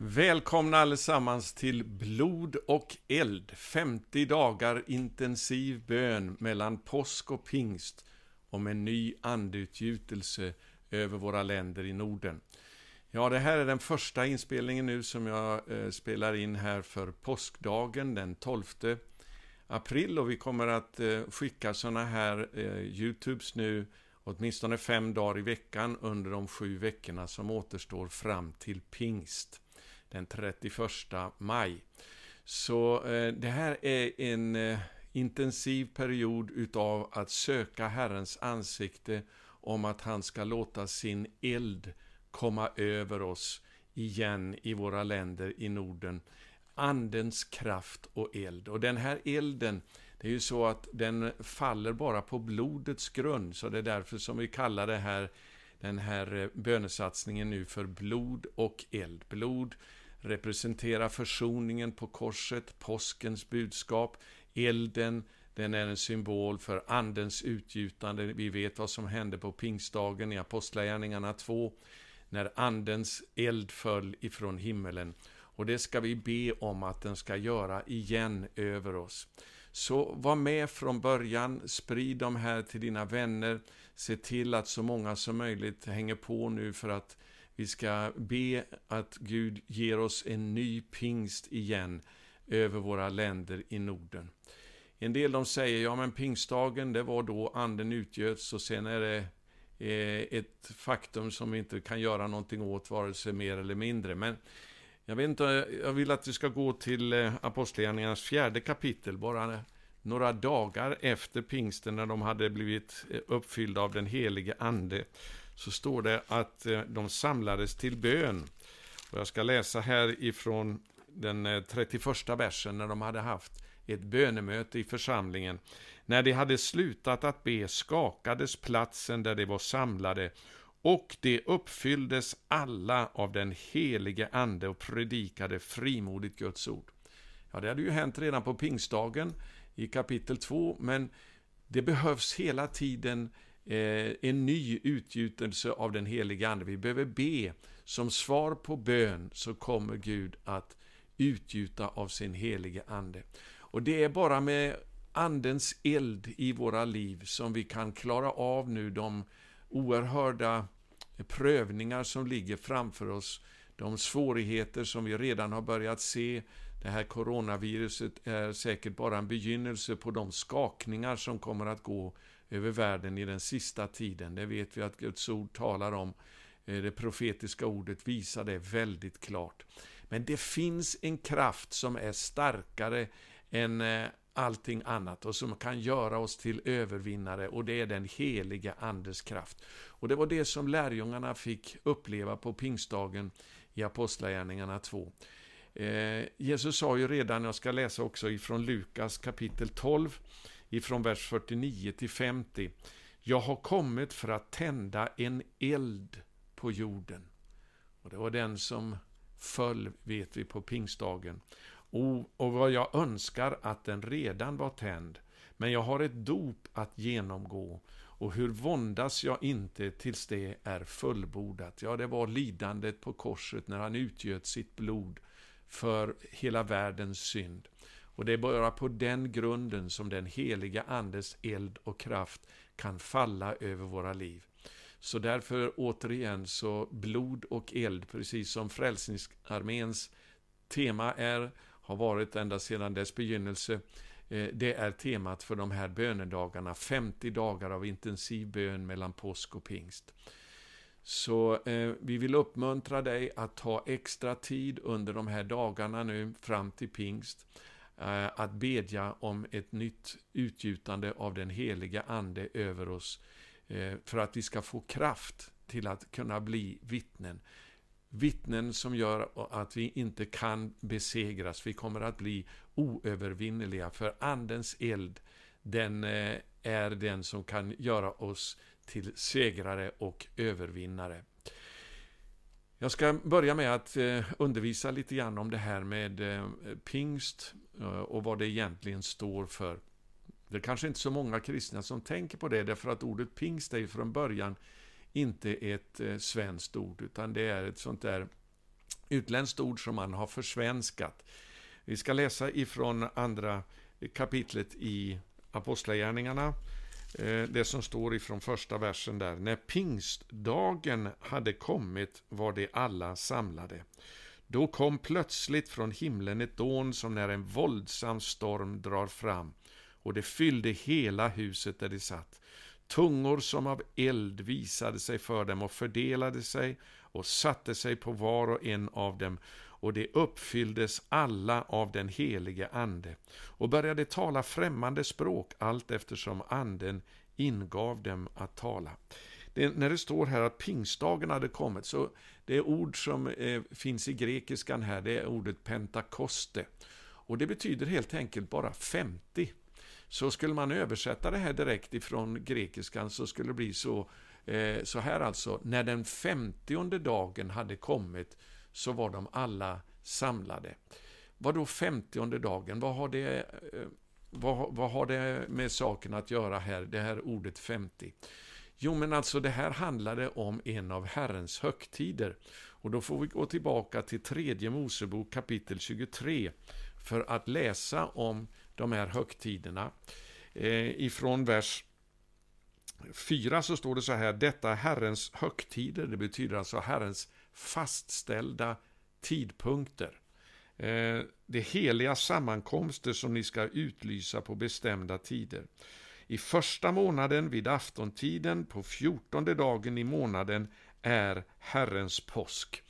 Välkomna allesammans till Blod och eld, 50 dagar intensiv bön mellan påsk och pingst om en ny andeutgjutelse över våra länder i Norden. Ja, det här är den första inspelningen nu som jag eh, spelar in här för påskdagen den 12 april och vi kommer att eh, skicka sådana här eh, Youtubes nu åtminstone fem dagar i veckan under de sju veckorna som återstår fram till pingst den 31 maj. Så eh, det här är en eh, intensiv period utav att söka Herrens ansikte om att han ska låta sin eld komma över oss igen i våra länder i Norden. Andens kraft och eld. Och den här elden, det är ju så att den faller bara på blodets grund, så det är därför som vi kallar det här, den här eh, bönesatsningen nu för blod och eld. Blod representerar försoningen på korset, påskens budskap, elden, den är en symbol för Andens utgjutande. Vi vet vad som hände på pingstdagen i Apostlagärningarna 2, när Andens eld föll ifrån himmelen. Och det ska vi be om att den ska göra igen över oss. Så var med från början, sprid de här till dina vänner, se till att så många som möjligt hänger på nu för att vi ska be att Gud ger oss en ny pingst igen över våra länder i Norden. En del de säger, ja men pingstdagen, det var då anden utgöts och sen är det eh, ett faktum som vi inte kan göra någonting åt, vare sig mer eller mindre. Men jag vet inte, jag vill att vi ska gå till eh, Apostlagärningarnas fjärde kapitel, bara några dagar efter pingsten när de hade blivit eh, uppfyllda av den helige ande så står det att eh, de samlades till bön. Och jag ska läsa här ifrån den eh, 31 versen när de hade haft ett bönemöte i församlingen. När de hade slutat att be skakades platsen där de var samlade och de uppfylldes alla av den helige Ande och predikade frimodigt Guds ord. Ja, det hade ju hänt redan på pingstdagen i kapitel 2, men det behövs hela tiden Eh, en ny utgjutelse av den heliga Ande. Vi behöver be. Som svar på bön så kommer Gud att utgjuta av sin heliga Ande. Och det är bara med Andens eld i våra liv som vi kan klara av nu de oerhörda prövningar som ligger framför oss, de svårigheter som vi redan har börjat se. Det här coronaviruset är säkert bara en begynnelse på de skakningar som kommer att gå över världen i den sista tiden. Det vet vi att Guds ord talar om. Eh, det profetiska ordet visar det väldigt klart. Men det finns en kraft som är starkare än eh, allting annat och som kan göra oss till övervinnare och det är den heliga Andes kraft. Och det var det som lärjungarna fick uppleva på pingstdagen i Apostlagärningarna 2. Eh, Jesus sa ju redan, jag ska läsa också ifrån Lukas kapitel 12, ifrån vers 49 till 50. Jag har kommit för att tända en eld på jorden. Och det var den som föll, vet vi, på pingstdagen. Och, och vad jag önskar att den redan var tänd, men jag har ett dop att genomgå, och hur våndas jag inte tills det är fullbordat? Ja, det var lidandet på korset när han utgöt sitt blod för hela världens synd. Och det är bara på den grunden som den heliga Andes eld och kraft kan falla över våra liv. Så därför återigen så blod och eld, precis som Frälsningsarméns tema är, har varit ända sedan dess begynnelse, eh, det är temat för de här bönedagarna, 50 dagar av intensiv bön mellan påsk och pingst. Så eh, vi vill uppmuntra dig att ta extra tid under de här dagarna nu fram till pingst Eh, att bedja om ett nytt utgjutande av den heliga Ande över oss, eh, för att vi ska få kraft till att kunna bli vittnen. Vittnen som gör att vi inte kan besegras, vi kommer att bli oövervinneliga, för Andens eld, den eh, är den som kan göra oss till segrare och övervinnare. Jag ska börja med att eh, undervisa lite grann om det här med eh, pingst eh, och vad det egentligen står för. Det är kanske inte så många kristna som tänker på det, därför att ordet pingst är ju från början inte ett svenskt ord, utan det är ett sånt där utländskt ord som man har försvenskat. Vi ska läsa ifrån andra kapitlet i Apostlagärningarna, Eh, det som står ifrån första versen där. När pingstdagen hade kommit var de alla samlade. Då kom plötsligt från himlen ett dån som när en våldsam storm drar fram, och det fyllde hela huset där de satt. Tungor som av eld visade sig för dem och fördelade sig och satte sig på var och en av dem, och de uppfylldes alla av den helige Ande och började tala främmande språk allt eftersom Anden ingav dem att tala. Det, när det står här att pingstdagen hade kommit, så det ord som eh, finns i grekiskan här, det är ordet pentakoste. Och det betyder helt enkelt bara 50. Så skulle man översätta det här direkt ifrån grekiskan så skulle det bli så, eh, så här alltså, när den femtionde dagen hade kommit så var de alla samlade. Vad då femtionde dagen? Vad har det, eh, vad, vad har det med saken att göra här, det här ordet 50? Jo, men alltså det här handlade om en av Herrens högtider. Och då får vi gå tillbaka till tredje Mosebok kapitel 23 för att läsa om de här högtiderna. Eh, ifrån vers 4 så står det så här, detta är Herrens högtider, det betyder alltså Herrens fastställda tidpunkter. Eh, det är heliga sammankomster som ni ska utlysa på bestämda tider. I första månaden vid aftontiden på fjortonde dagen i månaden är Herrens påsk.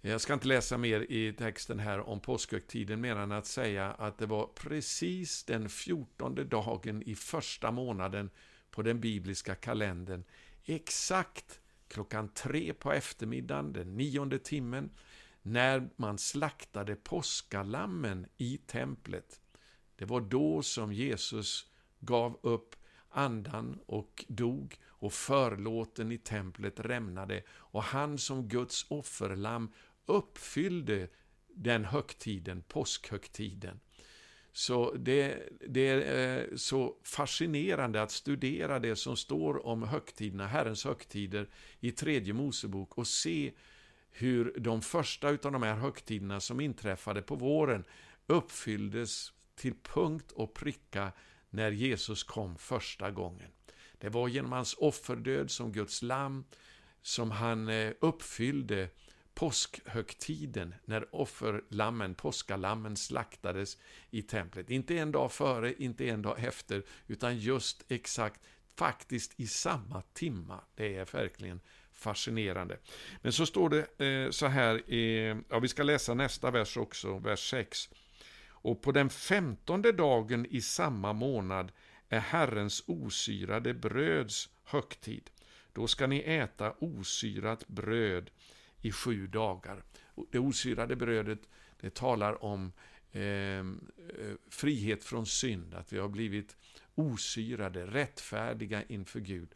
Jag ska inte läsa mer i texten här om påskhögtiden mer än att säga att det var precis den fjortonde dagen i första månaden på den bibliska kalendern. Exakt klockan tre på eftermiddagen, den nionde timmen, när man slaktade påskalammen i templet. Det var då som Jesus gav upp andan och dog och förlåten i templet rämnade och han som Guds offerlamm uppfyllde den högtiden, påskhögtiden. Så det, det, är eh, så fascinerande att studera det som står om högtiderna, Herrens högtider, i tredje Mosebok och se hur de första av de här högtiderna som inträffade på våren uppfylldes till punkt och pricka när Jesus kom första gången. Det var genom hans offerdöd som Guds lamm som han eh, uppfyllde påskhögtiden när offerlammen, påskalammen slaktades i templet. Inte en dag före, inte en dag efter, utan just exakt, faktiskt i samma timma. Det är verkligen fascinerande. Men så står det eh, så här, ja vi ska läsa nästa vers också, vers 6. Och på den femtonde dagen i samma månad är Herrens osyrade bröds högtid. Då ska ni äta osyrat bröd i sju dagar. Det osyrade brödet, det talar om ehm, eh, frihet från synd, att vi har blivit osyrade, rättfärdiga inför Gud.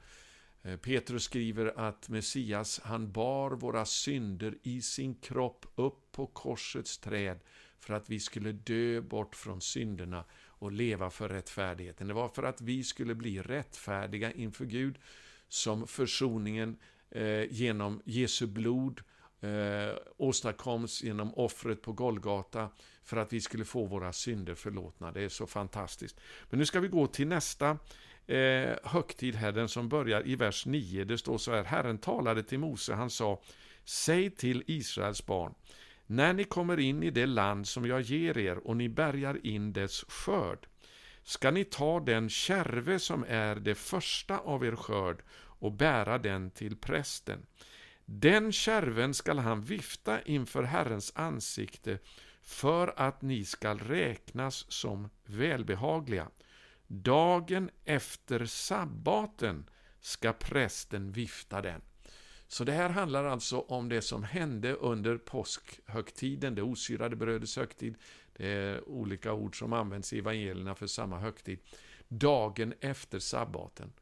Eh, Petrus skriver att Messias, han bar våra synder i sin kropp upp på korsets träd för att vi skulle dö bort från synderna och leva för rättfärdigheten. Det var för att vi skulle bli rättfärdiga inför Gud som försoningen eh, genom Jesu blod eh, åstadkoms genom offret på Golgata för att vi skulle få våra synder förlåtna. Det är så fantastiskt. Men nu ska vi gå till nästa eh, högtid här, den som börjar i vers 9. Det står så här, Herren talade till Mose, han sa, Säg till Israels barn, när ni kommer in i det land som jag ger er och ni bärgar in dess skörd, ska ni ta den kärve som är det första av er skörd och bära den till prästen. Den kärven skall han vifta inför Herrens ansikte för att ni skall räknas som välbehagliga. Dagen efter sabbaten ska prästen vifta den. Så det här handlar alltså om det som hände under påskhögtiden, det osyrade brödets högtid. Det är olika ord som används i evangelierna för samma högtid. Dagen efter sabbaten.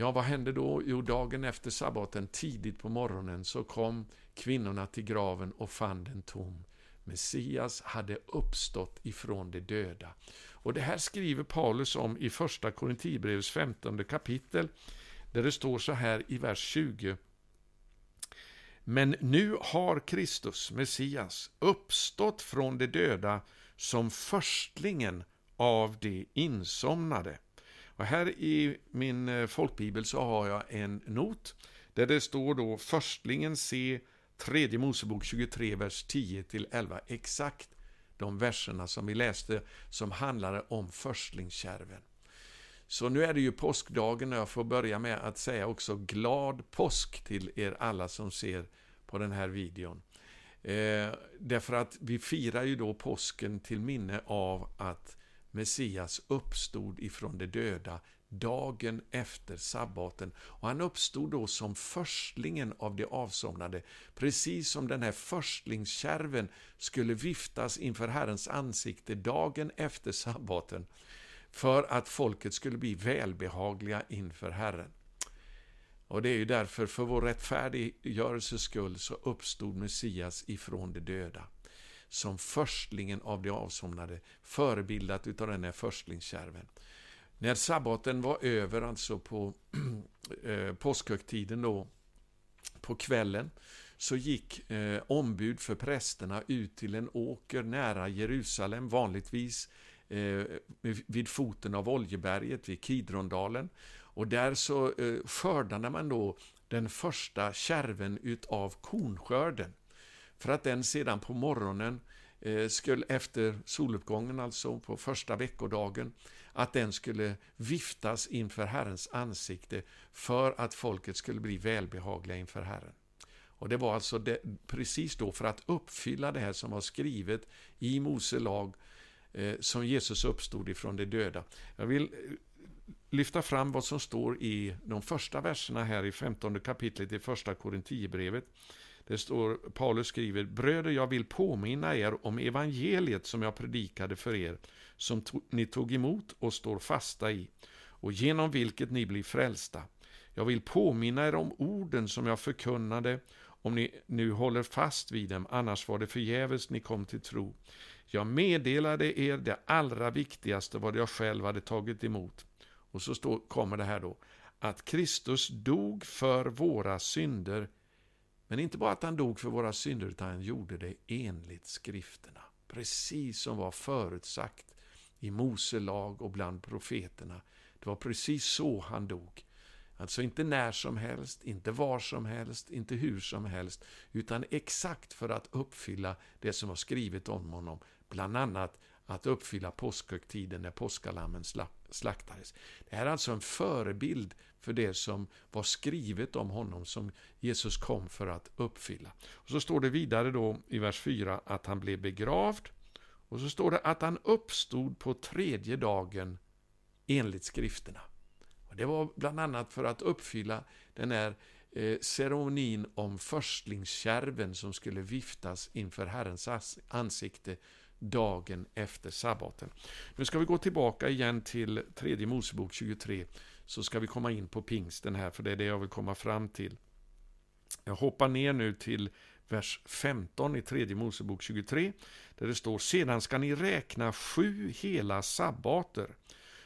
Ja, vad hände då? Jo, dagen efter sabbaten, tidigt på morgonen, så kom kvinnorna till graven och fann den tom. Messias hade uppstått ifrån de döda. Och det här skriver Paulus om i första Korinthierbrevets 15 kapitel, där det står så här i vers 20. Men nu har Kristus, Messias, uppstått från de döda som förstlingen av de insomnade. Och här i min eh, folkbibel så har jag en not där det står då förstlingen se tredje Mosebok 23, vers 10-11. Exakt de verserna som vi läste som handlade om förstlingskärven. Så nu är det ju påskdagen och jag får börja med att säga också glad påsk till er alla som ser på den här videon. Eh, därför att vi firar ju då påsken till minne av att Messias uppstod ifrån de döda dagen efter sabbaten. Och han uppstod då som förstlingen av de avsomnade, precis som den här förstlingskärven skulle viftas inför Herrens ansikte dagen efter sabbaten, för att folket skulle bli välbehagliga inför Herren. Och det är ju därför, för vår rättfärdiggörelses skull, så uppstod Messias ifrån de döda som förstlingen av de avsomnade, förebildat utav den här förstlingskärven. När sabbaten var över, alltså på eh, påskhögtiden då, på kvällen, så gick eh, ombud för prästerna ut till en åker nära Jerusalem, vanligtvis eh, vid foten av Oljeberget, vid Kidrondalen. Och där så eh, skördade man då den första kärven utav kornskörden. För att den sedan på morgonen, eh, skulle, efter soluppgången alltså, på första veckodagen, att den skulle viftas inför Herrens ansikte för att folket skulle bli välbehagliga inför Herren. Och Det var alltså det, precis då för att uppfylla det här som var skrivet i Mose lag eh, som Jesus uppstod ifrån de döda. Jag vill eh, lyfta fram vad som står i de första verserna här i 15 kapitlet i första Korinthierbrevet. Det står, Paulus skriver, Bröder, jag vill påminna er om evangeliet som jag predikade för er, som to ni tog emot och står fasta i, och genom vilket ni blir frälsta. Jag vill påminna er om orden som jag förkunnade, om ni nu håller fast vid dem, annars var det förgäves ni kom till tro. Jag meddelade er det allra viktigaste, vad jag själv hade tagit emot. Och så står, kommer det här då, att Kristus dog för våra synder men inte bara att han dog för våra synder, utan han gjorde det enligt skrifterna. Precis som var förutsagt i Mose lag och bland profeterna. Det var precis så han dog. Alltså inte när som helst, inte var som helst, inte hur som helst, utan exakt för att uppfylla det som var skrivet om honom. Bland annat att uppfylla påskhögtiden när påskalammen slaktades. Det här är alltså en förebild för det som var skrivet om honom som Jesus kom för att uppfylla. Och Så står det vidare då i vers 4 att han blev begravd och så står det att han uppstod på tredje dagen enligt skrifterna. Och Det var bland annat för att uppfylla den här eh, ceremonin om förstlingskärven som skulle viftas inför Herrens ansikte dagen efter sabbaten. Nu ska vi gå tillbaka igen till tredje Mosebok 23, så ska vi komma in på pingsten här, för det är det jag vill komma fram till. Jag hoppar ner nu till vers 15 i tredje Mosebok 23, där det står Sedan ska ni räkna sju hela sabbater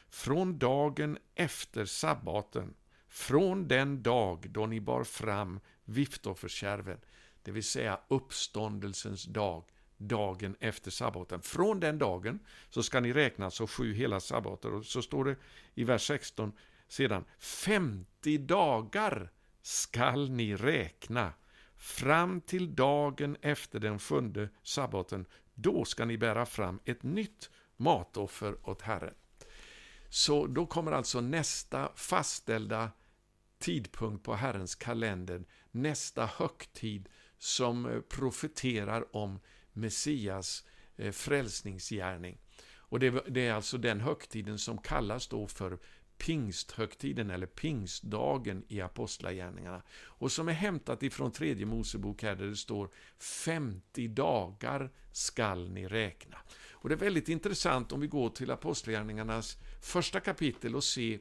från dagen efter sabbaten, från den dag då ni bar fram viftofferkärven. det vill säga uppståndelsens dag, dagen efter sabbaten. Från den dagen så ska ni räkna så sju hela sabbater. Och så står det i vers 16 sedan, 50 dagar skall ni räkna fram till dagen efter den sjunde sabbaten. Då ska ni bära fram ett nytt matoffer åt Herren. Så då kommer alltså nästa fastställda tidpunkt på Herrens kalender, nästa högtid som eh, profeterar om Messias eh, frälsningsgärning. Och det, är alltså den högtiden som kallas då för pingsthögtiden eller pingstdagen i Apostlagärningarna. Och som är hämtat ifrån tredje Mosebok här där det står 50 dagar skall ni räkna. Och det är väldigt intressant om vi går till Apostlagärningarnas första kapitel och ser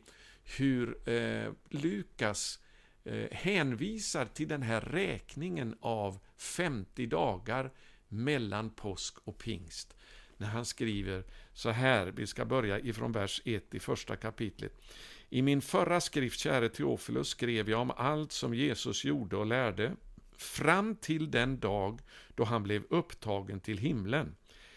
hur eh, Lukas eh, hänvisar till den här räkningen av 50 dagar mellan påsk och pingst. När han skriver så här, vi ska börja ifrån vers 1 i första kapitlet. I min förra skrift, käre Teofilus, skrev jag om allt som Jesus gjorde och lärde fram till den dag då han blev upptagen till himlen,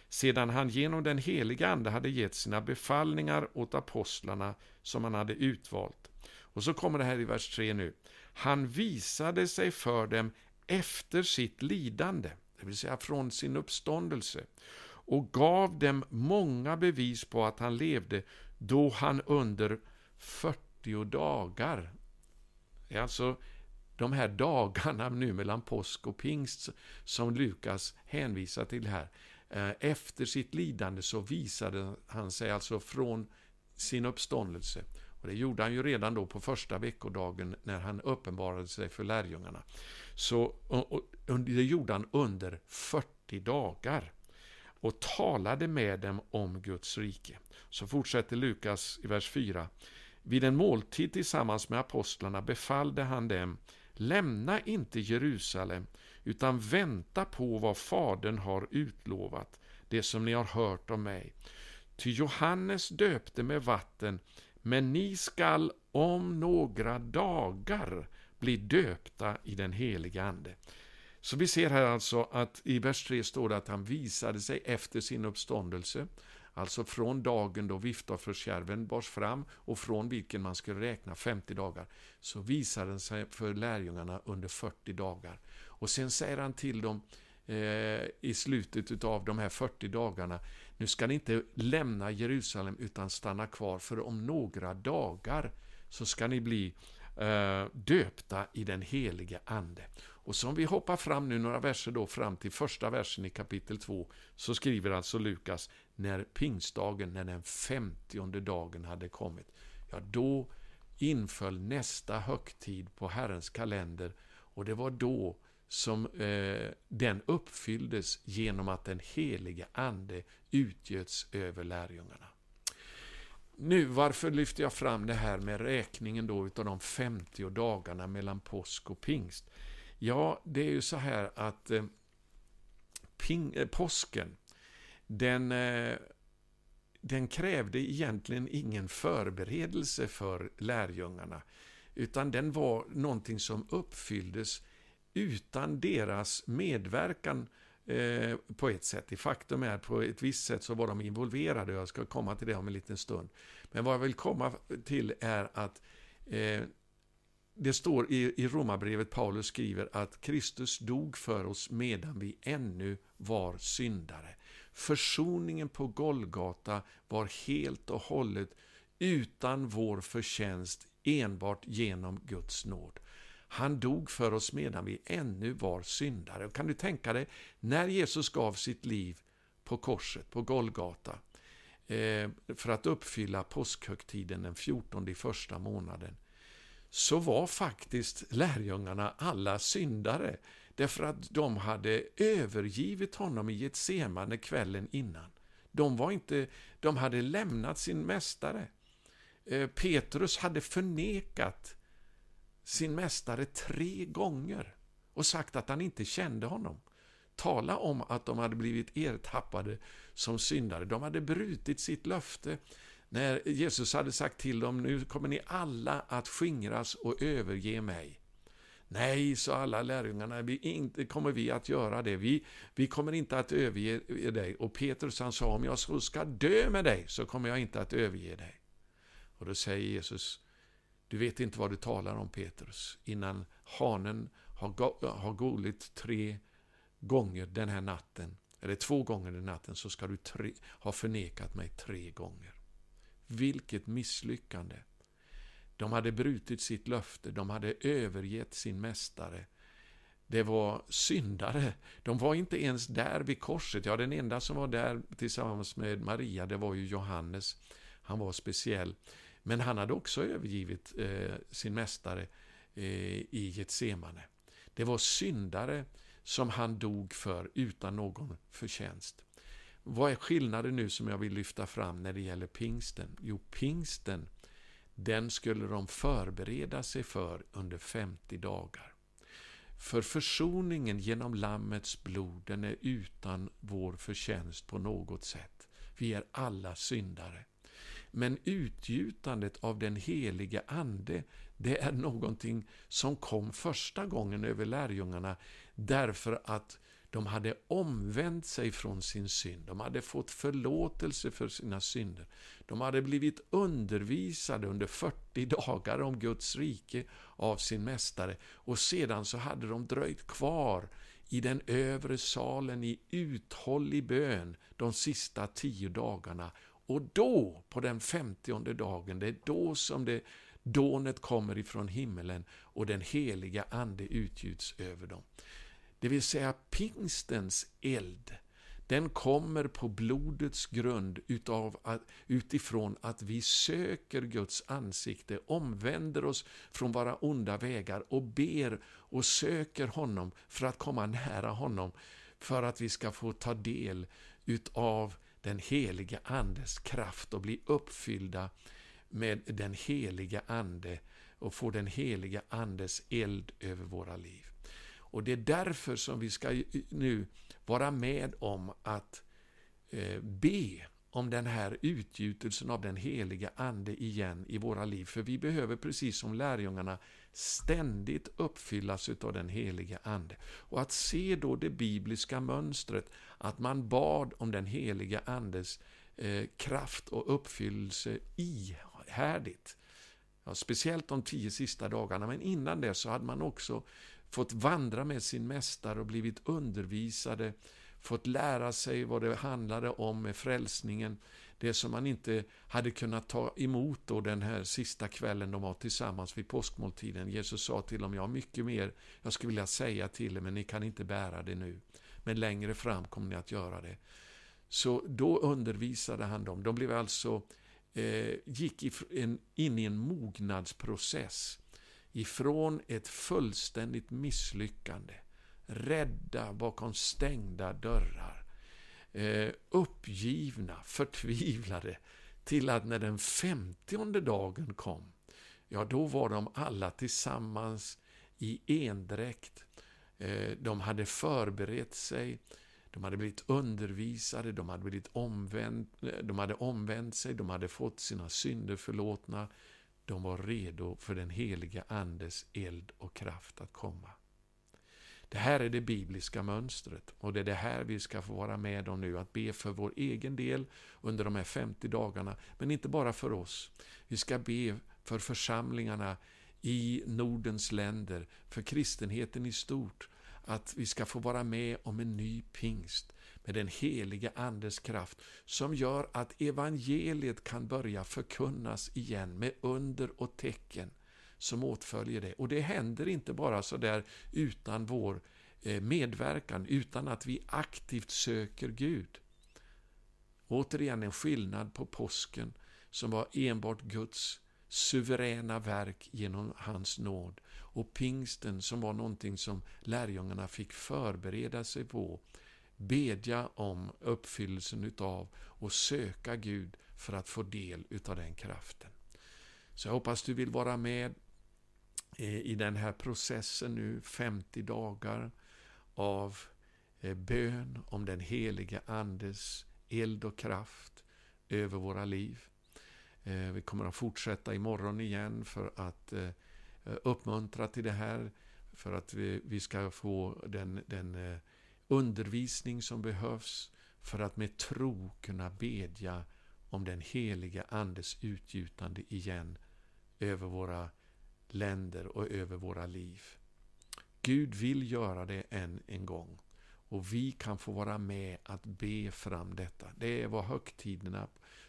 sedan han genom den heliga Ande hade gett sina befallningar åt apostlarna som han hade utvalt. Och så kommer det här i vers 3 nu. Han visade sig för dem efter sitt lidande, det vill säga från sin uppståndelse, och gav dem många bevis på att han levde då han under 40 dagar, det är alltså de här dagarna nu mellan påsk och pingst som Lukas hänvisar till här, eh, efter sitt lidande så visade han sig alltså från sin uppståndelse. Och Det gjorde han ju redan då på första veckodagen när han uppenbarade sig för lärjungarna. Så, och, och, det gjorde han under 40 dagar och talade med dem om Guds rike. Så fortsätter Lukas i vers 4. Vid en måltid tillsammans med apostlarna befallde han dem Lämna inte Jerusalem, utan vänta på vad Fadern har utlovat, det som ni har hört om mig. Ty Johannes döpte med vatten, men ni skall om några dagar bli döpta i den heliga Ande. Så vi ser här alltså att i vers 3 står det att han visade sig efter sin uppståndelse, alltså från dagen då viftofferskärven bars fram och från vilken man skulle räkna 50 dagar, så visade han sig för lärjungarna under 40 dagar. Och sen säger han till dem eh, i slutet av de här 40 dagarna, nu ska ni inte lämna Jerusalem utan stanna kvar, för om några dagar så ska ni bli eh, döpta i den helige Ande. Och som vi hoppar fram nu några verser då fram till första versen i kapitel 2, så skriver alltså Lukas, när pingstdagen, när den femtionde dagen hade kommit, ja då inföll nästa högtid på Herrens kalender och det var då som eh, den uppfylldes genom att den helige Ande utgöts över lärjungarna. Nu, varför lyfter jag fram det här med räkningen då utav de 50 dagarna mellan påsk och pingst? Ja, det är ju så här att eh, ping, eh, påsken, den, eh, den krävde egentligen ingen förberedelse för lärjungarna, utan den var någonting som uppfylldes utan deras medverkan eh, på ett sätt. I faktum är att på ett visst sätt så var de involverade, jag ska komma till det om en liten stund. Men vad jag vill komma till är att eh, det står i, i Romarbrevet, Paulus skriver att Kristus dog för oss medan vi ännu var syndare. Försoningen på Golgata var helt och hållet utan vår förtjänst, enbart genom Guds nåd. Han dog för oss medan vi ännu var syndare. Kan du tänka dig, när Jesus gav sitt liv på korset, på Golgata, eh, för att uppfylla påskhögtiden den 14 i första månaden, så var faktiskt lärjungarna alla syndare, därför att de hade övergivit honom i Getsemane kvällen innan. De, var inte, de hade lämnat sin mästare. Eh, Petrus hade förnekat sin mästare tre gånger och sagt att han inte kände honom. Tala om att de hade blivit ertappade som syndare. De hade brutit sitt löfte när Jesus hade sagt till dem, nu kommer ni alla att skingras och överge mig. Nej, sa alla lärjungarna, vi inte kommer vi att göra det. Vi, vi kommer inte att överge dig. Och Petrus han sa, om jag så ska dö med dig så kommer jag inte att överge dig. Och då säger Jesus, du vet inte vad du talar om Petrus. Innan hanen har, har golit tre gånger den här natten, eller två gånger den natten, så ska du tre, ha förnekat mig tre gånger. Vilket misslyckande! De hade brutit sitt löfte, de hade övergett sin mästare. Det var syndare. De var inte ens där vid korset. Ja, den enda som var där tillsammans med Maria, det var ju Johannes. Han var speciell. Men han hade också övergivit eh, sin mästare eh, i Getsemane. Det var syndare som han dog för utan någon förtjänst. Vad är skillnaden nu som jag vill lyfta fram när det gäller pingsten? Jo, pingsten, den skulle de förbereda sig för under 50 dagar. För försoningen genom Lammets blod, den är utan vår förtjänst på något sätt. Vi är alla syndare. Men utgjutandet av den helige Ande, det är någonting som kom första gången över lärjungarna därför att de hade omvänt sig från sin synd. De hade fått förlåtelse för sina synder. De hade blivit undervisade under 40 dagar om Guds rike av sin mästare och sedan så hade de dröjt kvar i den övre salen i uthållig bön de sista tio dagarna. Och då, på den femtionde dagen, det är då som det dånet kommer ifrån himmelen och den heliga Ande utgjuts över dem. Det vill säga pingstens eld, den kommer på blodets grund utav att, utifrån att vi söker Guds ansikte, omvänder oss från våra onda vägar och ber och söker honom för att komma nära honom, för att vi ska få ta del utav den heliga Andes kraft och bli uppfyllda med den heliga Ande och få den heliga Andes eld över våra liv. Och det är därför som vi ska nu vara med om att eh, be om den här utgjutelsen av den heliga Ande igen i våra liv. För vi behöver, precis som lärjungarna, ständigt uppfyllas av den heliga Ande. Och att se då det bibliska mönstret, att man bad om den heliga Andes eh, kraft och uppfyllelse ihärdigt. Ja, speciellt de tio sista dagarna, men innan det så hade man också fått vandra med sin mästare och blivit undervisade, fått lära sig vad det handlade om med frälsningen, det som man inte hade kunnat ta emot då den här sista kvällen de var tillsammans vid påskmåltiden. Jesus sa till dem, jag har mycket mer jag skulle vilja säga till er, men ni kan inte bära det nu. Men längre fram kommer ni att göra det. Så då undervisade han dem. De blev alltså, eh, gick in i en mognadsprocess ifrån ett fullständigt misslyckande, rädda bakom stängda dörrar, eh, uppgivna, förtvivlade, till att när den femtionde dagen kom, ja, då var de alla tillsammans i endräkt. Eh, de hade förberett sig, de hade blivit undervisade, de hade, blivit omvänt, de hade omvänt sig, de hade fått sina synder förlåtna, de var redo för den heliga Andes eld och kraft att komma. Det här är det bibliska mönstret och det är det här vi ska få vara med om nu, att be för vår egen del under de här 50 dagarna, men inte bara för oss. Vi ska be för församlingarna i Nordens länder, för kristenheten i stort, att vi ska få vara med om en ny pingst med den heliga Andes kraft som gör att evangeliet kan börja förkunnas igen med under och tecken som åtföljer det. Och det händer inte bara så där utan vår eh, medverkan, utan att vi aktivt söker Gud. Återigen en skillnad på påsken som var enbart Guds suveräna verk genom hans nåd och pingsten som var någonting som lärjungarna fick förbereda sig på bedja om uppfyllelsen utav och söka Gud för att få del utav den kraften. Så jag hoppas du vill vara med eh, i den här processen nu, 50 dagar av eh, bön om den heliga Andes eld och kraft över våra liv. Eh, vi kommer att fortsätta imorgon igen för att uppmuntra till det här, för att vi ska få den, den undervisning som behövs för att med tro kunna bedja om den heliga Andes utgjutande igen över våra länder och över våra liv. Gud vill göra det än en gång och vi kan få vara med att be fram detta. Det är vad högtiderna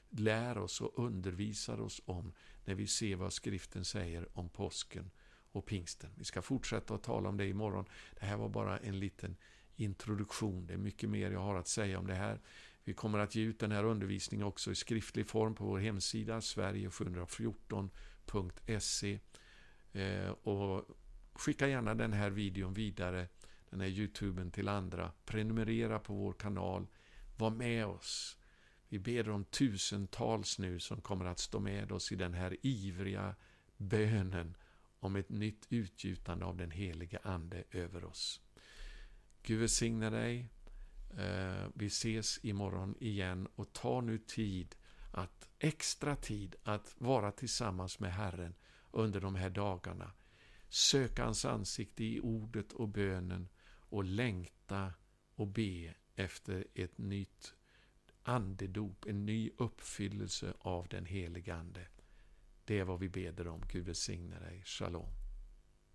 lär oss och undervisar oss om när vi ser vad skriften säger om påsken och pingsten. Vi ska fortsätta att tala om det imorgon. Det här var bara en liten introduktion. Det är mycket mer jag har att säga om det här. Vi kommer att ge ut den här undervisningen också i skriftlig form på vår hemsida sverige714.se eh, och skicka gärna den här videon vidare, den här Youtuben till andra. Prenumerera på vår kanal. Var med oss. Vi ber om tusentals nu som kommer att stå med oss i den här ivriga bönen om ett nytt utgjutande av den heliga Ande över oss. Gud välsigne dig. Eh, vi ses imorgon igen och ta nu tid att extra tid att vara tillsammans med Herren under de här dagarna. Sök hans ansikte i ordet och bönen och längta och be efter ett nytt andedop, en ny uppfyllelse av den helige Ande. Det är vad vi beder om. Gud välsigne dig. Shalom.